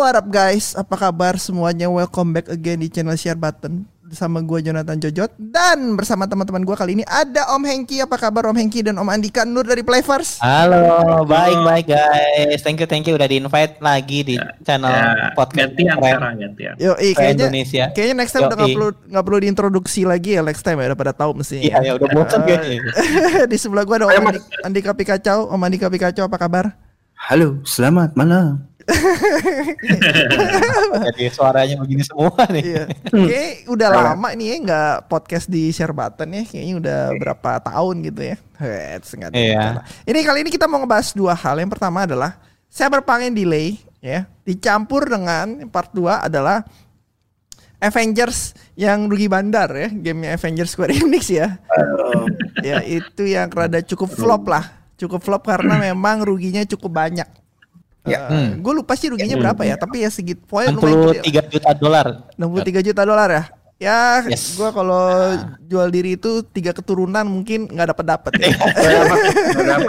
What up guys? Apa kabar semuanya? Welcome back again di channel Share Button sama gue Jonathan Jojot dan bersama teman-teman gue kali ini ada Om Hengki. Apa kabar Om Hengki dan Om Andika Nur dari Playverse? Halo, baik baik guys. Thank you thank you udah di invite lagi di channel Ya, podcast gantian sekarang gantian. Yo, Keren kayaknya Indonesia. kayaknya next time udah nggak perlu nggak perlu diintroduksi lagi ya next time ya udah pada tahu mesti. Iya ya udah bosan kayaknya. di sebelah gue ada Om Andi- Andika Pikacau. Om Andika Pikacau apa kabar? Halo, selamat malam. Jadi suaranya begini semua nih. Iya. Oke, udah lama nih ya nggak podcast di Share Button ya. Kayaknya udah berapa tahun gitu ya. Sengaja. Iya. Ini kali ini kita mau ngebahas dua hal. Yang pertama adalah Cyberpunk yang delay ya, dicampur dengan part 2 adalah Avengers yang rugi bandar ya, gamenya Avengers Square Enix ya. ya itu yang rada cukup flop lah, cukup flop karena memang ruginya cukup banyak. Ya. Eh, Gue lupa sih ruginya berapa ya, tapi ya segitu. Pokoknya lumayan gede lah. 63 juta dolar. 63 juta dolar ya. Ya, Yes. gua kalau jual diri itu tiga keturunan mungkin nggak dapat dapat ya.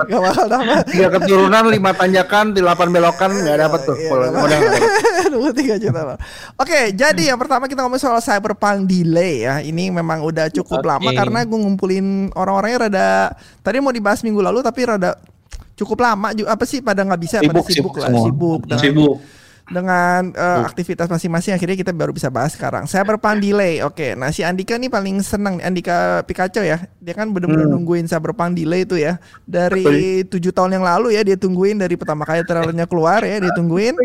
Gak bakal dapat. Tiga keturunan, lima tanjakan, delapan belokan nggak dapat tuh. Iya, Kalau nggak dapat. 23 juta Bang. Oke, jadi yang pertama kita ngomong soal Cyberpunk delay ya. Ini memang udah cukup Oke. lama karena gue ngumpulin orang-orangnya rada tadi mau dibahas minggu lalu tapi rada cukup lama juga apa sih pada nggak bisa pada Sibuk, sibuk, sibuk lah semua. sibuk dengan, Sibuk. dengan eh, aktivitas masing-masing akhirnya kita baru bisa bahas sekarang. Cyberpunk delay oke. Nah si Andika nih paling senang nih, Andika Pikachu ya. Dia kan bener-bener nungguin Cyberpunk delay itu ya. Dari tujuh tahun yang lalu ya dia tungguin. Dari pertama kali trailernya keluar ya dia tungguin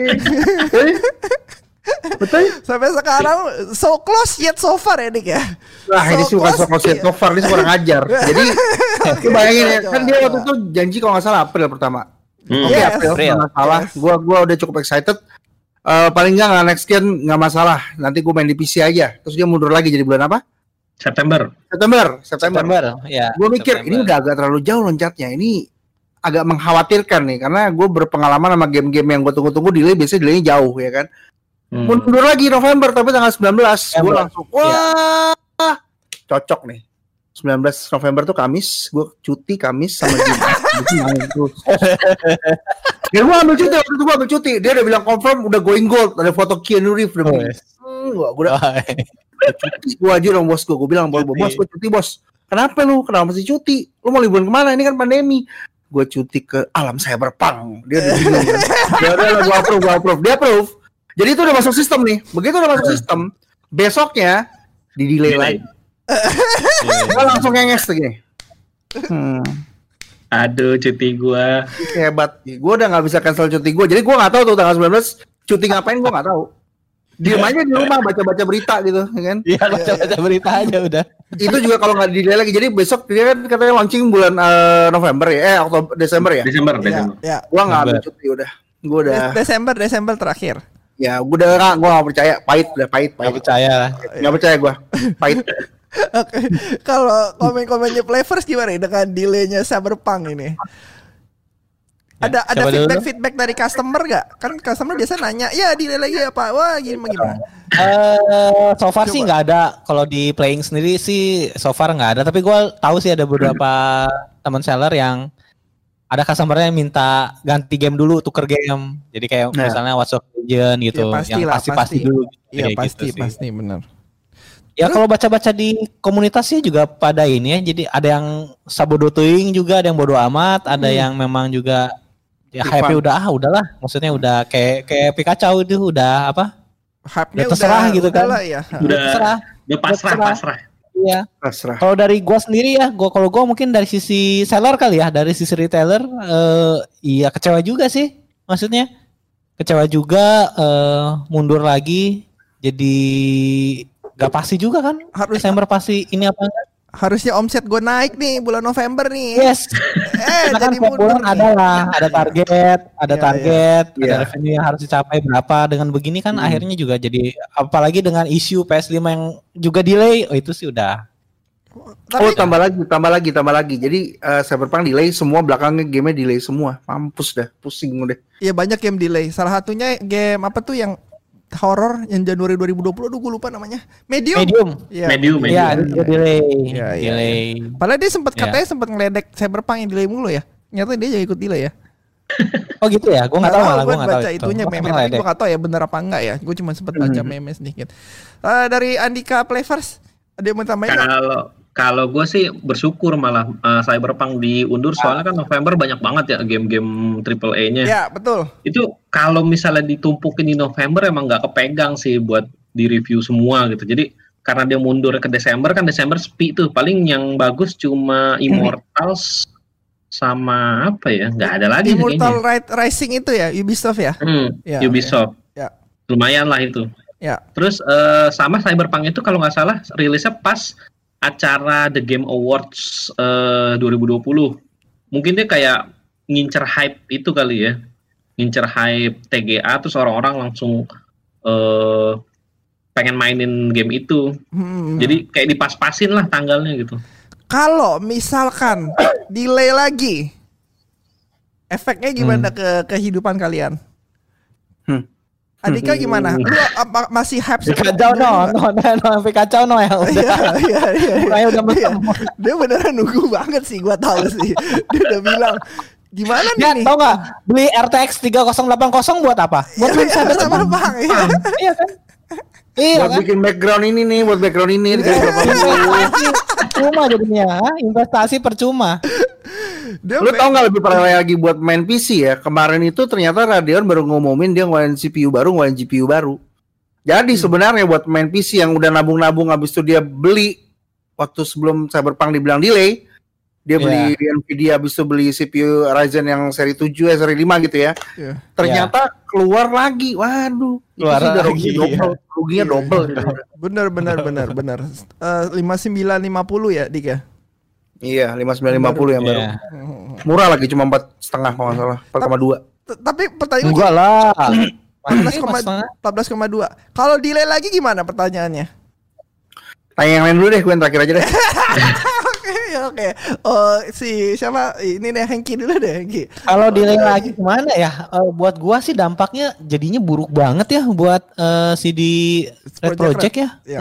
Betul. sampai sekarang so close yet so far ya Dik ya Wah ini sih bukan close, soal iya. so far, ini kurang ajar. Jadi, lu bayangin ya, kan dia waktu itu janji kalau nggak salah April pertama. Hmm. Oke Yes. April, nggak masalah. Gua gua udah cukup excited. Eh, paling nggak nggak next gen nggak masalah. Nanti gue main di PC aja. Terus dia mundur lagi jadi bulan apa? September. September. September. September, ya. gue mikir September. ini udah agak terlalu jauh loncatnya ini agak mengkhawatirkan nih karena gue berpengalaman sama game-game yang gue tunggu-tunggu delay biasanya delaynya jauh ya kan Hmm. mundur lagi November tapi tanggal 19 gue langsung wah cocok nih. 19 November tuh Kamis gue cuti Kamis sama Jumat. Dan gue ambil cuti waktu itu gue ambil cuti. Dia udah bilang confirm udah going gold. Ada foto Keanu Reeves udah Oh, yes. hmm, gua udah cuti gue aja dong bos. Gue gue bilang bos bos gue cuti bos. Kenapa lu? Kenapa masih cuti? Lu mau liburan ke mana? Ini kan pandemi. Gue cuti ke alam cyberpunk. Dia udah bingung. Kan ya udah gue approve gue approve. Dia approve jadi itu udah masuk sistem nih. Begitu udah masuk sistem besoknya di delay. lagi. Gue langsung ngenges tuh gini hmm, Aduh, cuti gua. hebat. Gue udah nggak bisa cancel cuti gue jadi gue nggak tahu tuh tanggal 19 cuti ngapain gue nggak tahu. Diem aja di rumah baca-baca berita gitu ya kan? Iya, baca-baca berita aja udah. itu juga kalau nggak delay lagi. Jadi besok dia kan katanya launching bulan eh, November ya? Eh Oktober Desember ya? Desember, ya, Desember. ya. gua nggak ambil cuti udah. Gua udah Des- Desember Desember terakhir ya gua udah nggak gua nggak percaya pahit udah pahit Gak pahit percaya lah. nggak percaya gua pahit Oke, kalau komen-komennya Playverse gimana ya dengan delaynya Cyberpunk ini? Ya, Ada ada siapa dulu? feedback feedback dari customer gak? Kan customer biasa nanya, ya delay lagi apa? Wah gimana gimana? Eh, so far Coba. sih nggak ada. Kalau di playing sendiri sih so far nggak ada. Tapi gue tahu sih ada beberapa teman seller yang ada customernya yang minta ganti game dulu, tuker game. Jadi kayak Nah. misalnya Watch Dogs Legion gitu, Ya, pasti yang lah, pasti pasti pasti. dulu. Iya Kayak pasti gitu sih. pasti benar. Ya kalau baca-baca di komunitasnya juga pada ini ya. Jadi ada yang sabodotoing juga, ada yang bodo amat, ada Hmm. yang memang juga ya hype udah ah udahlah. Maksudnya udah kayak kayak Pikachu itu udah apa? Hype-nya Ya, terserah gitu kan. lah ya. Udah, Terserah. udah pasrah, Terserah. pasrah. Iya. pasrah Kalau dari gua sendiri ya, gua kalau gua mungkin dari sisi seller kali ya, dari sisi retailer eh iya kecewa juga sih. Maksudnya kecewa juga eh mundur lagi jadi gak pasti juga kan Harus Desember pasti ini apa enggak? Harusnya omset gue naik nih bulan November nih. Yes. Eh Karena kan jadi tiap mundur. bulan nih. ada lah, ada target, ada Iya, target, ada Iya. revenue yang harus dicapai berapa. Dengan begini kan Hmm. akhirnya juga jadi apalagi dengan isu PS5 yang juga delay, oh itu sih udah Tapi oh tambah lagi tambah lagi tambah lagi jadi eh, Cyberpunk delay semua belakangnya game delay semua mampus dah pusing udah ya banyak game delay. Salah satunya game apa tuh yang horror yang Januari 2020 aduh gue lupa namanya. Medium. medium. Iya. Medium, medium. Iya, dia delay. Iya, iya, delay. Padahal dia sempat Ya. katanya sempat ngeledek Cyberpunk yang delay mulu ya. Nyata dia juga ikut delay ya. Oh gitu ya, gue nggak tahu malah gue nggak tahu. baca itu. itunya Gua meme tapi ya, gue Dek. gak tahu ya bener apa enggak ya. Gue cuma sempat baca Hmm. meme sedikit. Eh, dari Andika Playfers ada yang mau tambahin nggak? Kalau kalau gue sih bersyukur malah eh, Cyberpunk diundur soalnya kan November banyak banget ya game-game triple A-nya. Ya betul. Itu kalau misalnya ditumpukin di November emang nggak kepegang sih buat di review semua gitu. Jadi karena dia mundur ke Desember kan Desember sepi tuh. Paling yang bagus cuma Immortals sama apa ya? Nggak ada lagi Immortal kayaknya. Ri- Rising itu ya Ubisoft ya. Hmm, Ya, Ubisoft. ya. Lumayan lah itu. Ya. Terus eh, sama Cyberpunk itu kalau nggak salah rilisnya pas acara The Game Awards eh, 2020. Mungkin dia kayak ngincer hype itu kali ya. Ngincer hype TGA terus orang-orang langsung eh pengen mainin game itu. Hmm. Jadi kayak dipas-pasin lah tanggalnya gitu. Kalau misalkan delay lagi, efeknya gimana ke kehidupan kalian? Hmm. Adika gimana? Lu apa, masih hype Sampai Kacau no, no, no, no, sampai kacau no ya. Udah, Iya, iya, iya. mukanya udah Iya. Dia beneran nunggu banget sih, gua tahu sih. Dia udah bilang, gimana Ya, nih? tau nggak beli RTX 3080 buat apa? Buat main Iya, Cyberpunk. sama Bang, iya. Iya kan? Iya buat kan? bikin background ini nih, buat background ini puluh. Investasi percuma jadinya, investasi percuma. Dia Lu tau nggak lebih parah lagi buat main PC ya? Kemarin itu ternyata Radeon baru ngumumin dia ngeluarin CPU baru, ngeluarin GPU baru. Jadi sebenarnya buat main PC yang udah nabung-nabung habis itu dia beli waktu sebelum Cyberpunk dibilang delay, dia beli di Nvidia habis itu beli CPU Ryzen yang seri 7 ya seri 5 gitu ya. Iya. Ternyata keluar lagi. Waduh, itu Keluar sih udah rugi lagi, double, ruginya Iya. double. gitu. Bener, bener, bener, bener. Lima sembilan lima puluh ya, Dik ya. Iya, 5950 yang baru. Iya. Murah lagi cuma empat setengah kalau nggak salah, 4,2. T- Tapi pertanyaan Enggak lah. 14,2. Kalau delay lagi gimana pertanyaannya? Tanya yang lain dulu deh, gue yang terakhir aja deh. Oke, oke. Oh, si siapa? Ini nih Hengki dulu deh, Hengki. Kalau delay lagi gimana ya? Eh, buat gua sih dampaknya jadinya buruk banget ya buat eh, si di Red Project Project ya. Iya.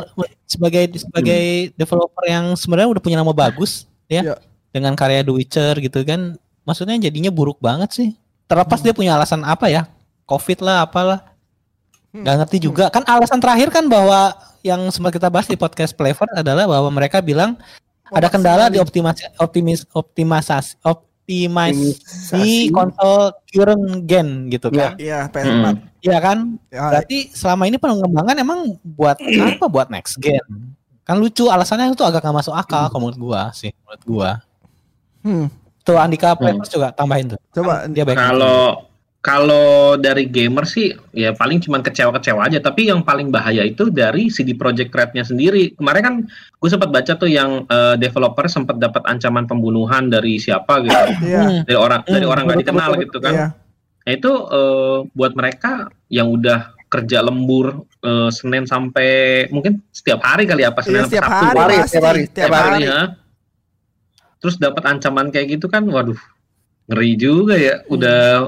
Sebagai sebagai developer yang sebenarnya udah punya nama bagus ya. Iya. Dengan karya The Witcher gitu kan. Maksudnya jadinya buruk banget sih. Terlepas dia punya alasan apa ya? Covid lah apalah. Gak ngerti juga. Kan alasan terakhir kan bahwa yang sempat kita bahas di podcast Flavor adalah bahwa mereka bilang ada kendala di optimasi optimis optimisasi optimasi konsol current gen gitu kan. Iya, PS4. Iya kan? Ya, Berarti selama ini pengembangan emang buat apa buat next gen? Kan lucu alasannya itu agak gak masuk akal kalau menurut gua sih, menurut gua. hmm. Tuh Andika Players juga tambahin tuh. Coba Dia baik. Kalau kalau dari gamer sih ya paling cuman kecewa-kecewa aja. Tapi yang paling bahaya itu dari CD Projekt Red-nya sendiri. Kemarin kan gue sempat baca tuh yang eh, developer sempat dapat ancaman pembunuhan dari siapa gitu. Iya. Hmm. dari orang dari Hmm, orang nggak dikenal betul, gitu kan. Iya. Nah itu eh, buat mereka yang udah kerja lembur eh, Senin sampai mungkin setiap hari kali apa Iya, Senin setiap sampai Sabtu. hari, setiap hari, Setiap Setiap hari. hari ya. Terus dapat ancaman kayak gitu kan, waduh, ngeri juga ya. Udah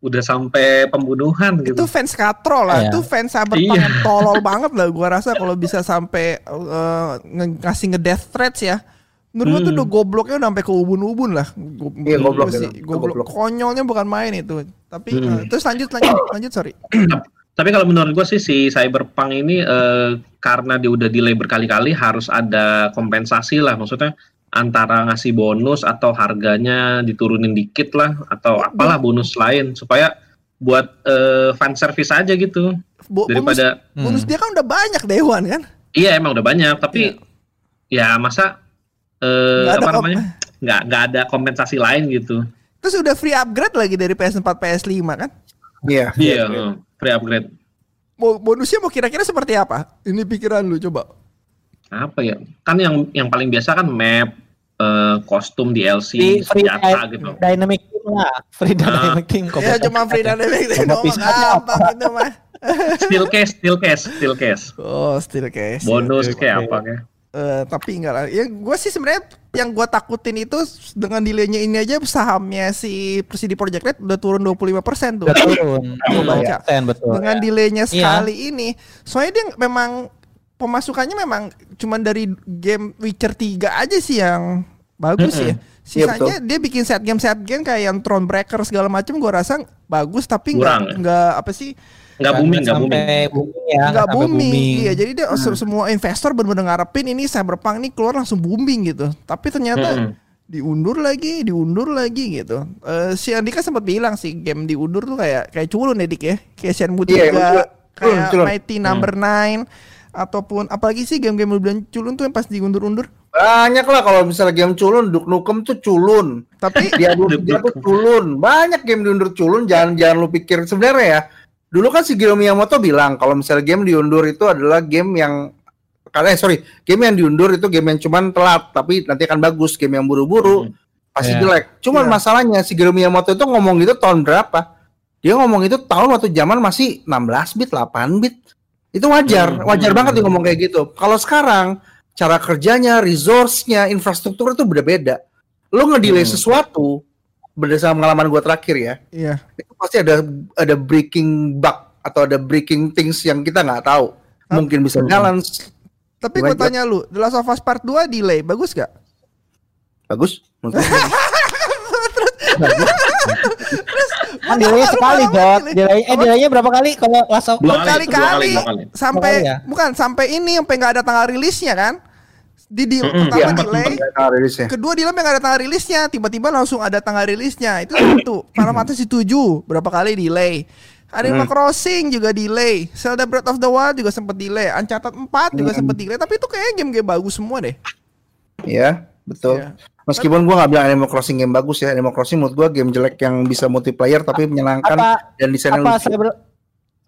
udah sampai pembunuhan Itu gitu. fans katro lah, Iya. itu fans cyberpunk Iya. tolol banget lah. Gua rasa kalau bisa sampai eh, nge- ngasih nge death threats ya. Menurut gua tuh Hmm. udah gobloknya udah sampai ke ubun-ubun lah. Go- Iya, goblok itu. sih, goblok. Goblok. Konyolnya bukan main itu. Tapi Hmm. eh, terus lanjut lanjut lanjut sorry. Tapi kalau menurut gue sih si Cyberpunk ini eh, karena dia udah delay berkali-kali harus ada kompensasi lah. Maksudnya antara ngasih bonus atau harganya diturunin dikit lah atau apalah bonus lain supaya buat eh, fan service aja gitu Bo- bonus, daripada bonus Hmm. dia kan udah banyak Dewan kan. iya emang udah banyak tapi ya masa eh, Nggak ada apa namanya nggak nggak ada kompensasi lain gitu Terus udah free upgrade lagi dari PS4 PS5 kan. Iya. iya eh, free upgrade Mau bonusnya mau kira-kira seperti apa? Ini pikiran lu coba. apa ya kan yang yang paling biasa kan map eh, kostum DLC Free, free senjata dy- gitu dynamic team lah, free Ah. dynamic team. kok Ya cuma free dynamic Sama doang. pisahnya Gampang itu mah. steel case steel case steel case Oh, still case. bonus kayak apa kayak Eh, tapi enggak lah. Ya gue sih sebenarnya yang gue takutin itu dengan delaynya ini aja sahamnya si CD Projekt Red udah turun 25% tuh. Udah turun. Gua baca. Persen, betul. dengan delaynya Iya. sekali ini. Soalnya dia memang pemasukannya memang cuman dari game Witcher 3 aja sih yang bagus Mm-mm. ya. Sisanya dia bikin set game set game kayak yang Throne Breaker segala macam gua rasa bagus tapi nggak ya? nggak apa sih Nggak booming, nggak booming. booming ya. nggak booming. Iya, jadi dia se- semua investor benar-benar ngarepin ini Cyberpunk ini keluar langsung booming gitu. Tapi ternyata Mm-mm. diundur lagi, diundur lagi gitu. Eh, si Andika sempat bilang sih game diundur tuh kayak kayak culun ya Dik ya. Kayak Shenmue 3, Iya, emang culun. kayak Culun. Mighty Number 9 ataupun apalagi sih game-game lu bilang culun tuh yang pas diundur-undur. Banyak lah kalau misalnya game culun, Duke Nukem tuh culun. Tapi Dia dia tuh culun. Banyak game diundur culun, jangan jangan lu pikir sebenarnya ya. Dulu kan si Giro Miyamoto bilang kalau misalnya game diundur itu adalah game yang karena eh, sorry, game yang diundur itu game yang cuman telat tapi nanti akan bagus, game yang buru-buru Hmm. pasti Iya. jelek. Cuman Iya. masalahnya si Giro Miyamoto itu ngomong gitu tahun berapa? Dia ngomong itu tahun waktu zaman masih 16 bit, 8 bit. Itu wajar, Hmm. wajar banget dia ngomong kayak gitu. Kalau sekarang cara kerjanya, resource-nya, infrastruktur itu beda-beda. Lu ngedelay Hmm. sesuatu berdasarkan pengalaman gua terakhir ya, iya. itu pasti ada ada breaking bug atau ada breaking things yang kita nggak tahu. Mungkin bisa Hmm. balance. Tapi gue tanya lu, The Last of Us Part 2 delay, bagus gak? Bagus. gua. Kan delay sekali, Jot. Delay eh delaynya berapa kali kalau Last of Dua kali, Berkali-kali sampai ya? bukan sampai ini sampai nggak ada tanggal rilisnya kan? Di deal Mm-mm, pertama iya, delay, kedua sampai nggak ada tanggal rilisnya, tiba-tiba langsung ada tanggal rilisnya. Itu satu. Final Fantasy 7 berapa kali delay. Animal Crossing juga delay. Zelda Breath of the Wild juga sempat delay. Uncharted 4 juga sempat delay. Tapi itu kayaknya game-game bagus semua deh. Iya, betul. Iya. Meskipun gua nggak bilang Animal Crossing game bagus ya, Animal Crossing menurut gua game jelek yang bisa multiplayer tapi menyenangkan apa dan desainnya apa lucu. Cyber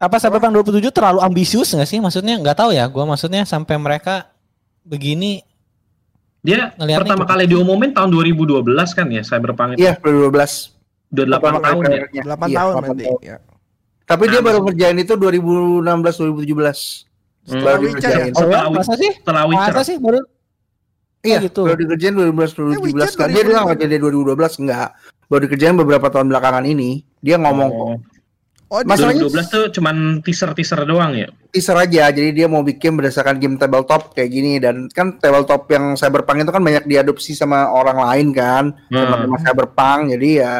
apa Cyberpunk 27 terlalu ambisius nggak sih? Maksudnya nggak tahu ya. Gua maksudnya sampai mereka begini Dia Ngeliatnya pertama kali diumumin tahun 2012 kan ya Cyberpunk itu. Iya, 2012. Udah 8 Pertama kali tahun ya. trailernya. 8 Iya, tahun 8 berarti. Ya. Tapi dia Nah, baru ngerjain itu 2016 2017. Hmm. Baru Witcher dikerjain. Oh ya, Setelah masa sih? Setelah Witcher. Masa sih baru Iya, gitu. baru dikerjain 2016 Eh, 2017. Witcher Kan dia bilang 2012. ngerjain dari 2012 enggak. Baru dikerjain beberapa tahun belakangan ini. Dia ngomong kok. Oh. Oh, Masalahnya- 2012 tuh cuman teaser-teaser doang ya. teaser aja jadi dia mau bikin berdasarkan game tabletop kayak gini dan kan tabletop yang cyberpunk itu kan banyak diadopsi sama orang lain kan Hmm. tema cyberpunk jadi ya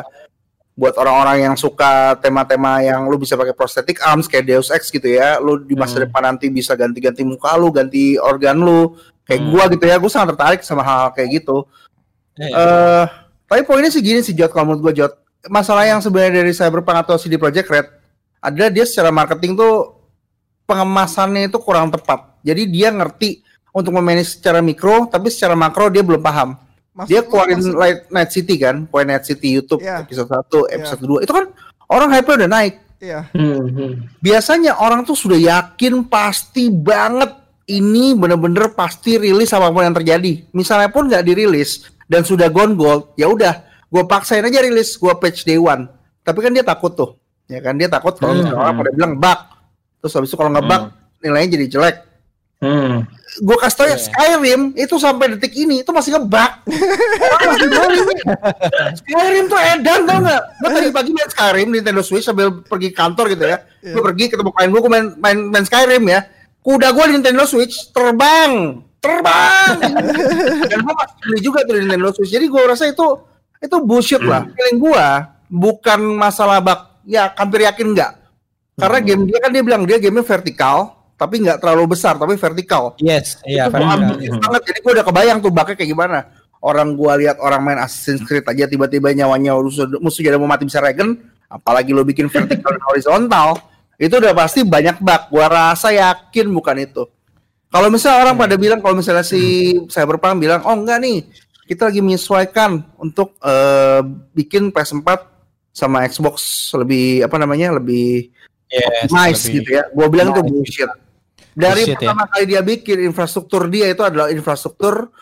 buat orang-orang yang suka tema-tema yang lu bisa pakai prosthetic arms kayak Deus Ex gitu ya lu di masa Hmm. depan nanti bisa ganti-ganti muka lu ganti organ lu kayak Hmm. gua gitu ya gua sangat tertarik sama hal, -hal kayak gitu Eh, eh tapi poinnya sih gini sih Jot kalau menurut gua Jot masalah yang sebenarnya dari cyberpunk atau CD Projekt Red adalah dia secara marketing tuh pengemasannya itu kurang tepat. Jadi dia ngerti untuk memanage secara mikro, tapi secara makro dia belum paham. maksud dia lu keluarin maksud- Light Night City kan, Point Night City YouTube Iya. episode 1, episode 2. Itu kan orang hype udah naik. Iya. Hmm, hmm. Biasanya orang tuh sudah yakin pasti banget ini bener-bener pasti rilis apa pun yang terjadi. Misalnya pun nggak dirilis dan sudah gone gold, ya udah, gue paksain aja rilis, gue patch day one. Tapi kan dia takut tuh, ya kan dia takut kalau Hmm. orang pada bilang bug, terus habis itu kalau nggak bug nilainya jadi jelek. Hmm. Gue kasih tau ya Iya. Skyrim itu sampai detik ini itu masih ngebug. Skyrim tuh edan tau nggak? Gue tadi pagi main Skyrim di Nintendo Switch sambil pergi kantor gitu ya. Iya. Gue pergi ketemu klien gue, gue main, main main Skyrim ya. Kuda gue di Nintendo Switch terbang, terbang. Dan gue masih beli juga tuh di Nintendo Switch. Jadi gue rasa itu itu bullshit lah. Feeling gue bukan masalah bug. Ya hampir yakin enggak. Karena game dia kan dia bilang dia gamenya vertikal, tapi nggak terlalu besar, tapi vertikal. Yes, iya, vertikal. banget jadi gue udah kebayang tuh baknya kayak gimana. Orang gua lihat orang main Assassin's Creed aja tiba-tiba nyawanya musuh musuh jadi mau mati bisa regen apalagi lo bikin vertikal dan horizontal itu udah pasti banyak bug. Gua rasa yakin bukan itu. Kalau misalnya orang pada bilang kalau misalnya si Cyberpunk bilang oh enggak nih kita lagi menyesuaikan untuk eh, bikin PS4 sama Xbox lebih apa namanya lebih Yes, nice lebih- gitu ya. Gua bilang itu nice. bullshit. Dari Bullshit, ya. pertama kali dia bikin infrastruktur dia itu adalah infrastruktur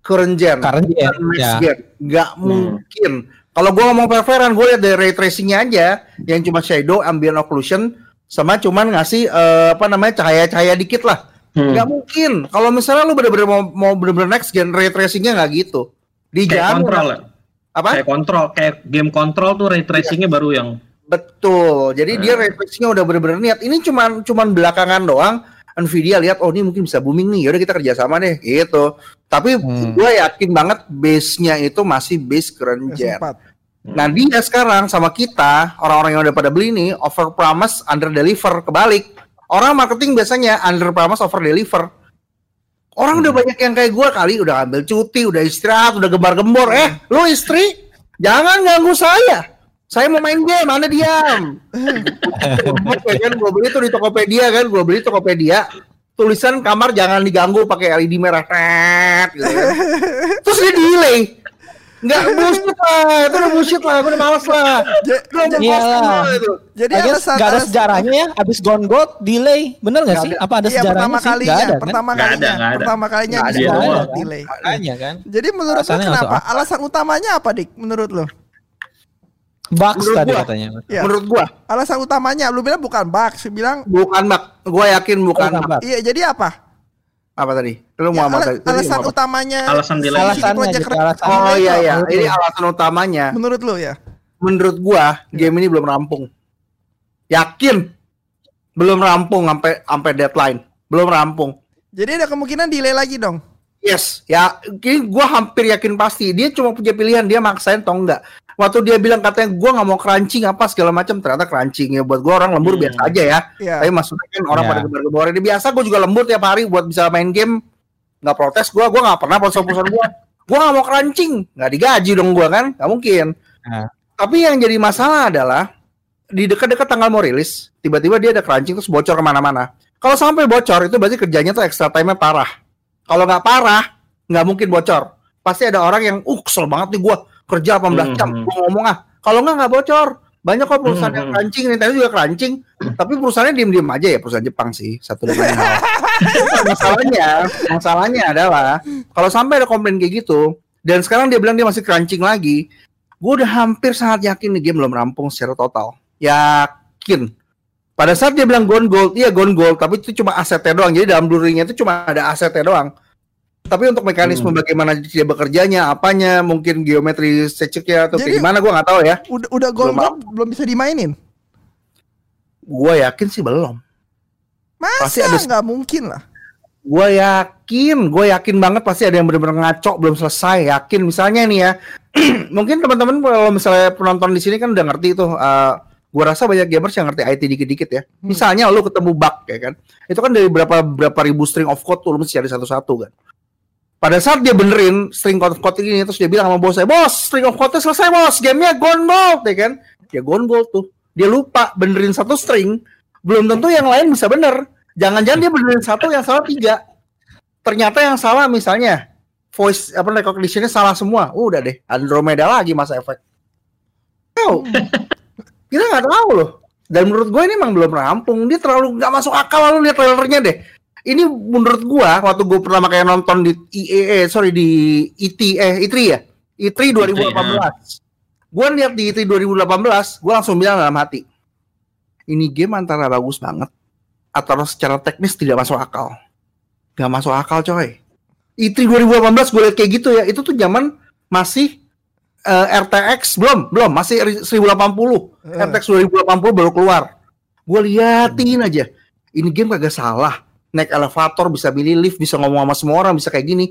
current gen, dia bukan next ya. gen. Nggak Hmm. mungkin. Kalau gua ngomong preferan, gue lihat dari ray tracingnya aja, yang cuma shadow, ambient occlusion, sama cuman ngasih eh, apa namanya cahaya-cahaya dikit lah. Hmm. Nggak mungkin. Kalau misalnya lu bener-bener mau, mau bener-bener next gen, ray tracingnya nggak gitu. Kayak kontrol ya. Apa? Kayak kontrol, kayak game kontrol tuh ray tracingnya baru yang Betul. Jadi dia Hmm. refleksinya udah bener-bener niat. Ini cuman cuman belakangan doang. Nvidia lihat oh ini mungkin bisa booming nih. Yaudah kita kerjasama deh gitu. Tapi Hmm. gue yakin banget base-nya itu masih base current gen. PS4. Nah dia sekarang sama kita orang-orang yang udah pada beli ini over promise under deliver kebalik. Orang marketing biasanya under promise over deliver. Orang udah banyak yang kayak gue kali udah ambil cuti, udah istirahat, udah gembar-gembor. Eh, lu istri, jangan ganggu saya. Saya mau main game, mana diam. Oke kan, gue beli tuh di Tokopedia kan, gue beli Tokopedia. Tulisan kamar jangan diganggu pakai LED merah. Gitu kan. Terus dia delay. Enggak bullshit lah, itu udah bullshit lah, gue udah males lah. Iyalah. posting lah itu. Jadi alasan nggak ada sejarahnya ya. Abis gone gold delay, bener nggak Nggak sih? ada. Apa ada Iya sejarahnya pertama sih? kalinya, ada, kan? pertama ada, kalinya, nggak ada. pertama kalinya ada. Nggak ada, kan? delay. Makanya kan. Jadi menurut lo kenapa? Alasan utamanya apa dik? Menurut lo? Bugs Menurut tadi gua. katanya. Iya. Menurut gua Alasan utamanya, lu bilang bukan bug, sih bilang bukan bak, gue yakin bukan Bukan bug. iya. Jadi apa? Apa tadi? Lu Ya, mau apa ala- tadi? Alasan mau apa? utamanya Alasan delay. Red- alasannya. Oh iya iya, ini lu. alasan utamanya. Menurut lo ya? Menurut gua game ini belum rampung. Yakin belum rampung sampai sampai deadline. Belum rampung. Jadi ada kemungkinan delay lagi dong. Yes, ya ini gua hampir yakin pasti dia cuma punya pilihan dia maksain atau enggak. Waktu dia bilang katanya gua nggak mau crunching apa segala macam ternyata crunching ya buat gua orang lembur Hmm. biasa aja ya. Iya. Tapi maksudnya kan orang Ya. pada gembar-gembar ini biasa gue juga lembur tiap hari buat bisa main game nggak protes gue gue nggak pernah protes-protesan gue gue nggak mau crunching nggak digaji dong gue kan nggak mungkin Nah. tapi yang jadi masalah adalah di dekat-dekat tanggal mau rilis tiba-tiba dia ada crunching terus bocor ke mana-mana kalau sampai bocor itu berarti kerjanya tuh extra time-nya parah kalau nggak parah nggak mungkin bocor pasti ada orang yang uh kesel banget nih gue kerja 18 jam Hmm. ngomong ah kalau nggak nggak bocor. Banyak kok perusahaan yang Hmm. crunching Nintendo juga crunching tapi perusahaannya diem-diem aja ya perusahaan Jepang sih satu hal masalahnya masalahnya adalah kalau sampai ada komplain kayak gitu dan sekarang dia bilang dia masih crunching lagi gue udah hampir sangat yakin nih game belum rampung secara total. Yakin. Pada saat dia bilang gone gold iya gone gold tapi itu cuma asetnya doang. Jadi dalam Blu-ray-nya itu cuma ada asetnya doang tapi untuk mekanisme Hmm. bagaimana dia bekerjanya apanya mungkin geometri seceknya atau Jadi- kayak gimana gue nggak tahu ya Udah udah gold Belum belum bisa dimainin. gue yakin sih belum Pasti Masa ada- nggak mungkin lah. gue yakin gue yakin banget pasti ada yang benar-benar ngaco belum selesai yakin misalnya nih ya mungkin teman-teman kalau misalnya penonton di sini kan udah ngerti tuh uh, gue rasa banyak gamers yang ngerti IT dikit-dikit ya Hmm. misalnya lu ketemu bug ya kan itu kan dari berapa berapa ribu string of code tuh lu mesti cari satu-satu kan pada saat dia benerin string of code ini terus dia bilang sama bos saya bos string of code selesai bos. Gamenya gone gold ya kan? Ya gone gold tuh. Dia lupa benerin satu string belum tentu yang lain bisa bener. Jangan-jangan dia benerin satu yang salah tiga. Ternyata yang salah misalnya voice apa recognition-nya salah semua. Udah deh Andromeda lagi masa efek tahu? Kita nggak tahu loh. Dan menurut gue ini emang belum rampung. Dia terlalu nggak masuk akal lalu lihat trailernya deh ini menurut gua waktu gue pertama kayak nonton di IEE sorry di IT eh I3 ya? I3 2018 gue lihat di I3 2018 gue langsung bilang dalam hati ini game antara bagus banget atau secara teknis tidak masuk akal. Gak masuk akal coy. I3 2018 gue liat kayak gitu ya itu tuh zaman masih eh, RTX belum belum masih ri- 1080 Eh. RTX 2080 baru keluar. Gue liatin aja ini game kagak salah naik elevator bisa milih lift bisa ngomong sama semua orang bisa kayak gini.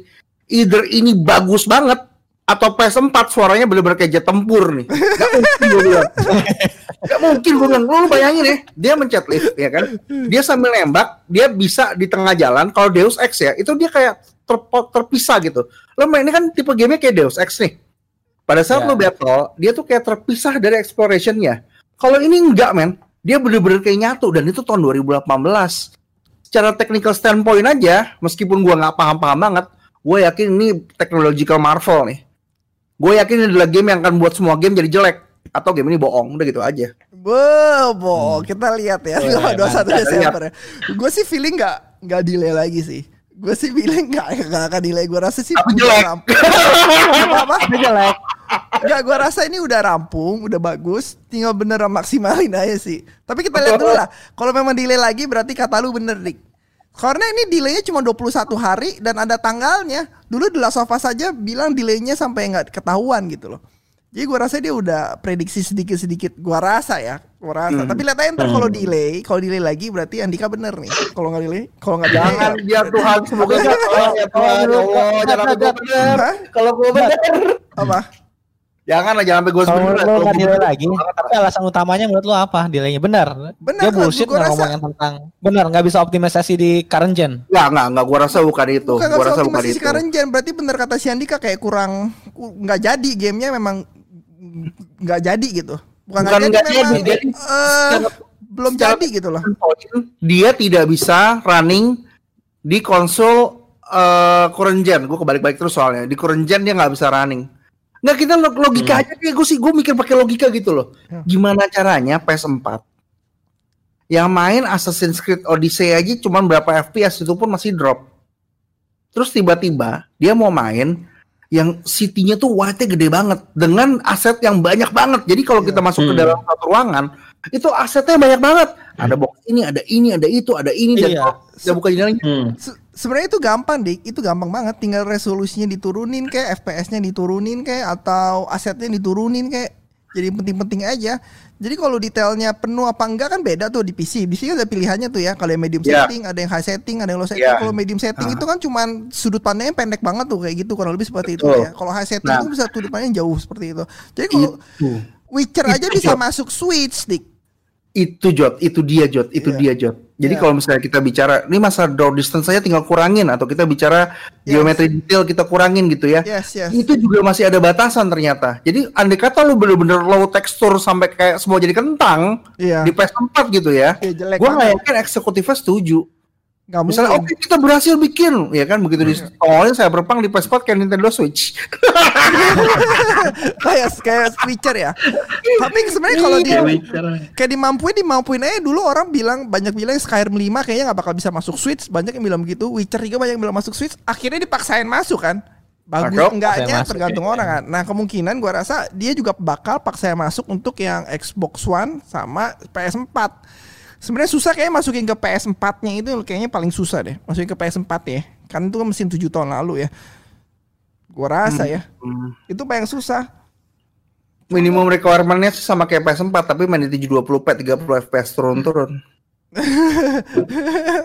Either ini bagus banget atau PS4 suaranya bener-bener kayak jet tempur nih. Gak mungkin gue bilang. Gak mungkin gue bilang. Lu, bayangin ya dia mencet lift ya kan? Dia sambil nembak dia bisa di tengah jalan kalau Deus Ex ya itu dia kayak terpo- terpisah gitu. Lo main ini kan tipe gamenya kayak Deus Ex nih. Pada saat Ya. lo battle dia tuh kayak terpisah dari explorationnya. Kalau ini enggak men dia bener-bener kayak nyatu dan itu tahun 2018 secara technical standpoint aja meskipun gua nggak paham-paham banget gue yakin ini technological marvel nih gue yakin ini adalah game yang akan buat semua game jadi jelek atau game ini bohong udah gitu aja Bo, bo, kita lihat ya. Boleh, Dua satu mantap. Desember ya. Gue sih feeling nggak nggak delay lagi sih. Gue sih feeling nggak nggak akan delay. Gue rasa sih udah jelek. apa apa? Tapi jelek. Enggak, gue rasa ini udah rampung, udah bagus. Tinggal beneran maksimalin aja sih. Tapi kita lihat dulu lah. Kalau memang delay lagi berarti kata lu bener, Dik. Karena ini delaynya cuma 21 hari dan ada tanggalnya. Dulu The Last of Us saja bilang delaynya sampai nggak ketahuan gitu loh. Jadi gua rasa dia udah prediksi sedikit-sedikit. Gua rasa ya, gua rasa. Tapi lihat aja ntar kalau delay, kalau delay lagi berarti Andika bener nih. Kalau nggak delay, kalau nggak delay, Jangan biar Tuhan semoga salah ya Tuhan. Ya Allah, jangan bener. Hah? Kalau gue bener. apa? Jangan lah, jangan sampai gue Kalau lo nggak delay lagi, tapi alasan utamanya menurut lo apa? Delaynya benar. Benar, Dia bullshit nggak rasa- ngomongin tentang benar nggak bisa optimisasi di current gen. Enggak, enggak, enggak. Gue rasa bukan itu. Bukan Gue nggak rasa bukan itu. sekarang Jen berarti bener kata si Andika kayak kurang ku- nggak jadi gamenya memang nggak jadi gitu. Bukan Bukan nggak memang, jadi, jadi eh, belum jadi gitu loh. Dia tidak bisa running di konsol eh current gen. Gue kebalik-balik terus soalnya. Di current gen dia nggak bisa running. Nggak kita log- logika aja kayak gue sih gue mikir pakai logika gitu loh. Ya. Gimana caranya PS4 yang main Assassin's Creed Odyssey aja cuman berapa FPS itu pun masih drop. Terus tiba-tiba dia mau main yang city-nya tuh white-nya gede banget dengan aset yang banyak banget. Jadi kalau kita masuk ke Hmm. dalam satu ruangan itu asetnya banyak banget. Ada box ini, ada ini, ada itu, ada ini dan Iya. kalau kita buka jendelanya Hmm. Se- Sebenarnya itu gampang dik, itu gampang banget. Tinggal resolusinya diturunin kayak FPS-nya diturunin kayak atau asetnya diturunin kayak. Jadi penting-penting aja. Jadi kalau detailnya penuh apa enggak kan beda tuh di PC. Di kan ada pilihannya tuh ya. Kalau yang medium Iya. setting, ada yang high setting, ada yang low setting. Iya. Kalau medium setting Ah. itu kan cuman sudut pandangnya pendek banget tuh kayak gitu kurang lebih seperti itu Betul. ya. Kalau high setting Nah. itu bisa sudut pandangnya jauh seperti itu. Jadi kalau itu. Witcher aja Itu, bisa masuk Switch dik. Itu Jot, itu dia Jot, itu Iya. dia Jot. Jadi Iya. kalau misalnya kita bicara ini masa draw distance saya tinggal kurangin atau kita bicara Yes. geometri detail kita kurangin gitu ya. Yes yes. Itu juga masih ada batasan ternyata. Jadi andai kata lu bener-bener low tekstur sampai kayak semua jadi kentang Iya. di PS4 gitu ya. Iya, jelek Gua nggak yakin eksekutifnya setuju. Nggak Misalnya oke kita berhasil bikin, ya kan begitu di awalnya saya berpang di PS4 kayak Nintendo Switch. kayak kayak Witcher ya. Tapi sebenarnya kalau di The Witcher. kayak dimampuin dimampuin aja. Dulu orang bilang banyak bilang Skyrim 5 kayaknya nggak bakal bisa masuk Switch. Banyak yang bilang begitu. Witcher 3 banyak yang bilang masuk Switch. Akhirnya dipaksain masuk kan? Bagus Masuk, enggaknya tergantung ya. orang kan? Nah kemungkinan gua rasa dia juga bakal paksain masuk untuk yang Xbox One sama PS4 sebenarnya susah kayaknya masukin ke PS4 nya itu kayaknya paling susah deh masukin ke PS4 ya kan itu kan mesin 7 tahun lalu ya gua rasa ya Hmm. itu paling susah Minimum requirementnya sama kayak PS4 tapi main di 720p 30 fps turun-turun.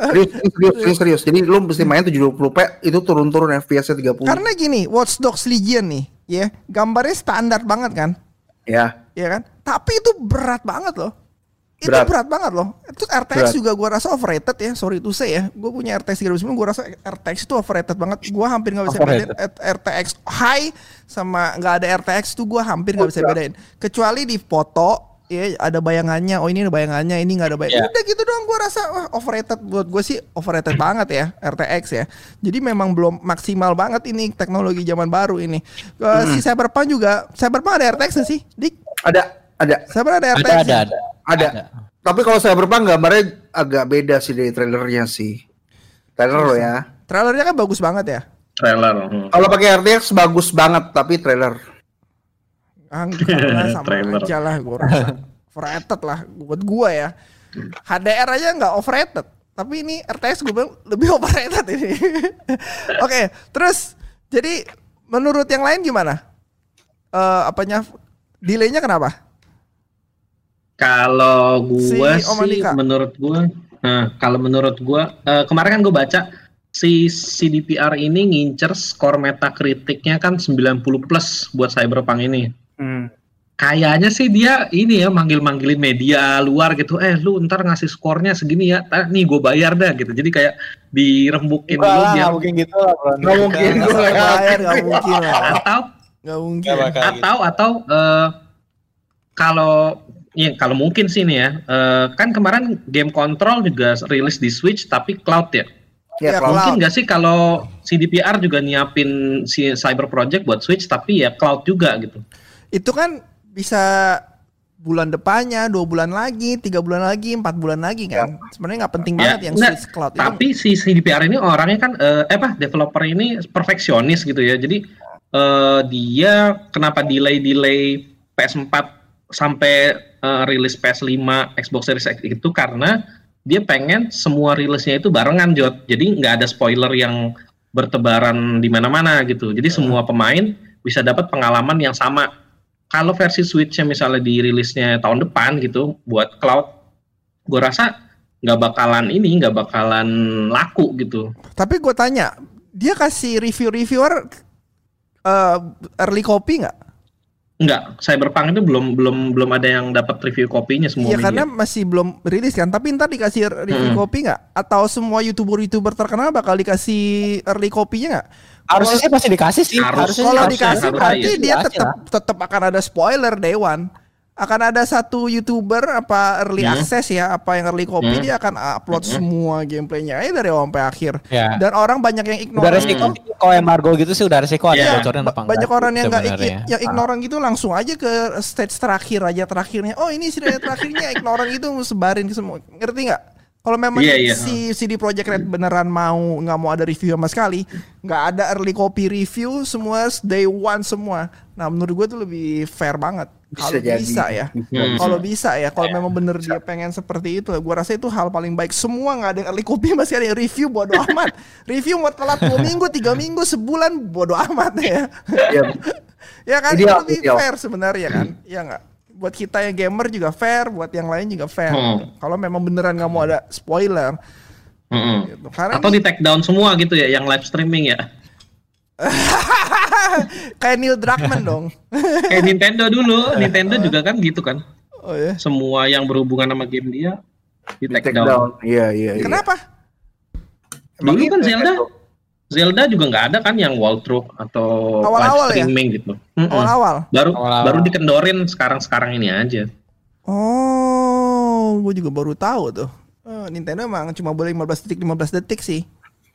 serius, serius, serius, serius. Jadi lu mesti main 720p itu turun-turun FPS-nya 30. Karena gini, Watch Dogs Legion nih, ya, gambarnya standar banget kan, Ya, ya kan? Tapi itu berat banget loh. Itu Berat. berat, banget loh. Itu RTX Berat. juga gua rasa overrated ya. Sorry to say ya. Gue punya RTX 3090 gua rasa RTX itu overrated banget. Gua hampir nggak bisa bedain Overrated. R- RTX high sama nggak ada RTX tuh gua hampir nggak bisa Iya. bedain. Kecuali di foto ya ada bayangannya. Oh ini ada bayangannya, ini nggak ada bayangan. Iya. Udah gitu doang gua rasa wah overrated buat gue sih overrated banget ya RTX ya. Jadi memang belum maksimal banget ini teknologi zaman baru ini. Eh, Si Cyberpunk juga, Cyberpunk ada RTX nggak sih? Dik, ada ada Cyberpunk ada Ada RTX. ada ada. ada. Tapi kalau saya berpang gambarnya agak beda sih dari trailernya sih. Trailer lo ya. Trailernya kan bagus banget ya. Trailer. hmm. Kalau pakai RTX bagus banget tapi trailer. Enggak, sama Trailer. aja lah gue rasa. Overrated lah buat gua ya. HDR aja nggak overrated. Tapi ini RTX gue bilang lebih overrated ini. Oke, terus jadi menurut yang lain gimana? Eh apanya delaynya kenapa? Kalau gua Si sih Andika. menurut gua nah kalau menurut gua eh, kemarin kan gua baca si CDPR ini ngincer skor Metacriticnya kan 90 plus buat Cyberpunk ini. Hmm. Kayaknya sih dia ini ya manggil-manggilin media luar gitu. Eh lu ntar ngasih skornya segini ya. Tar, nih gue bayar dah gitu. Jadi kayak dirembukin Enggak dulu lah, biar nggak mungkin gitu lah bro. Nggak mungkin. Nggak bayar, nggak mungkin lah. atau Nggak mungkin. Bakal gitu. atau atau eh, kalau ya kalau mungkin sih nih ya eh, kan kemarin game control juga rilis di Switch tapi cloud ya Ya, Ya, kalau mungkin Cloud. nggak sih kalau CDPR juga nyiapin si Cyber Project buat Switch tapi ya cloud juga gitu Itu kan bisa bulan depannya, dua bulan lagi, tiga bulan lagi, empat bulan lagi kan. Sebenarnya nggak penting banget yang enggak, Switch Cloud itu. tapi si CDPR ini orangnya kan eh, eh, apa developer ini perfeksionis gitu ya jadi eh, dia kenapa delay delay PS4 sampai eh, rilis PS5 Xbox Series X itu karena dia pengen semua rilisnya itu barengan Jot jadi nggak ada spoiler yang bertebaran di mana-mana gitu jadi semua pemain bisa dapat pengalaman yang sama kalau versi Switch-nya misalnya dirilisnya tahun depan gitu buat cloud, gue rasa nggak bakalan ini nggak bakalan laku gitu. Tapi gue tanya, dia kasih review-reviewer eh, early copy nggak? Enggak, Cyberpunk itu belum belum belum ada yang dapat review kopinya semua Iya karena masih belum rilis kan. Tapi ntar dikasih review Mm. copy nggak? Atau semua youtuber-youtuber terkenal bakal dikasih early copy-nya nggak? Harusnya sih pasti dikasih sih. Harus. Harusnya Kalau harusnya, dikasih harusnya, berarti iya. dia tetap tetap akan ada spoiler day one. Akan ada satu youtuber apa early Hmm. access ya, apa yang early copy Hmm. dia akan upload Hmm. semua gameplaynya aja dari awal sampai akhir. Ya. Dan orang banyak yang ignore. Udah resiko kalau embargo gitu sih udah resiko ada Iya. bocoran Ba- apa enggak. banyak orang yang nggak yang ignoran gitu langsung aja ke stage terakhir aja terakhirnya. Oh ini sih terakhirnya ignoran gitu sebarin ke semua. Ngerti nggak? Kalau memang Iya, iya. si CD Projekt Red beneran mau nggak mau ada review sama sekali, nggak ada early copy review semua day one semua. Nah menurut gue tuh lebih fair banget. Bisa Kalau jadi. bisa ya, Hmm. kalau bisa ya, kalau memang bener dia pengen seperti itu, gue rasa itu hal paling baik. Semua nggak ada yang early copy masih ada yang review bodo amat. review mau telat dua minggu, tiga minggu, sebulan bodo amat ya. Iya. Ya kan Ideal, itu lebih ideal. fair sebenarnya kan. Iya nggak? Buat kita yang gamer juga fair, buat yang lain juga fair. Hmm. Kalau memang beneran nggak mau ada spoiler, Mm-mm. gitu. Karena Atau di take down semua gitu ya, yang live streaming ya. kayak Neil Druckmann dong. Kayak Nintendo dulu, Nintendo juga kan gitu kan. Oh ya. Semua yang berhubungan sama game dia di take, Take down. Iya, iya, iya. Kenapa? Emang Dulu kan Zelda. Zelda juga nggak ada kan yang walkthrough atau Awal-awal live ya? streaming gitu. Mm-mm. Awal-awal. Baru Awal-awal. baru dikendorin sekarang-sekarang ini aja. Oh, gue juga baru tahu tuh. Oh, Nintendo emang cuma boleh 15 detik 15 detik sih.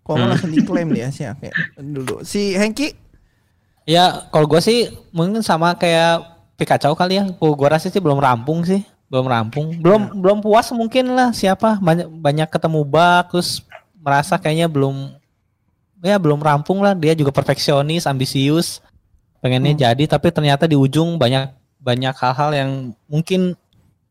Kalau nggak Hmm. langsung diklaim dia sih kayak dulu. Si Hengki Ya kalau gue sih mungkin sama kayak Pikachu kali ya. Gue gua rasa sih belum rampung sih, belum rampung. Belum belum puas mungkin lah siapa banyak banyak ketemu bug terus merasa kayaknya belum ya belum rampung lah. Dia juga perfeksionis, ambisius, pengennya Hmm. jadi tapi ternyata di ujung banyak banyak hal-hal yang mungkin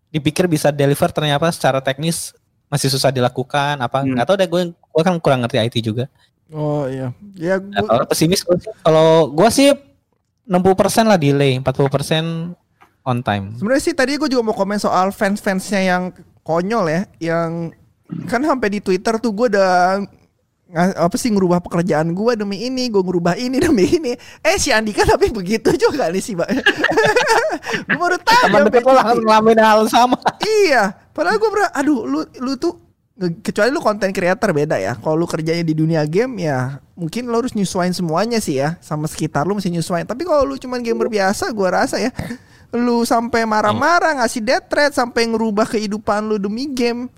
dipikir bisa deliver ternyata secara teknis masih susah dilakukan apa Hmm. nggak tahu deh gue gue kan kurang ngerti IT juga Oh iya. Ya gua, tahu, pesimis sih. Kalau gua sih 60% lah delay, 40% on time. Sebenarnya sih tadi gue juga mau komen soal fans-fansnya yang konyol ya, yang kan sampai di Twitter tuh gue udah apa sih ngerubah pekerjaan gue demi ini, gue ngerubah ini demi ini. Eh si Andika tapi begitu juga nih sih, Mbak. gue baru tahu. Teman deket lo ngelamin hal sama. Iya, padahal gue pernah, aduh lu lu tuh kecuali lu konten creator beda ya. Kalau lu kerjanya di dunia game ya mungkin lu harus nyesuaiin semuanya sih ya sama sekitar lu mesti nyesuaiin. Tapi kalau lu cuman gamer biasa, gua rasa ya lu sampai marah-marah ngasih death threat sampai ngerubah kehidupan lu demi game.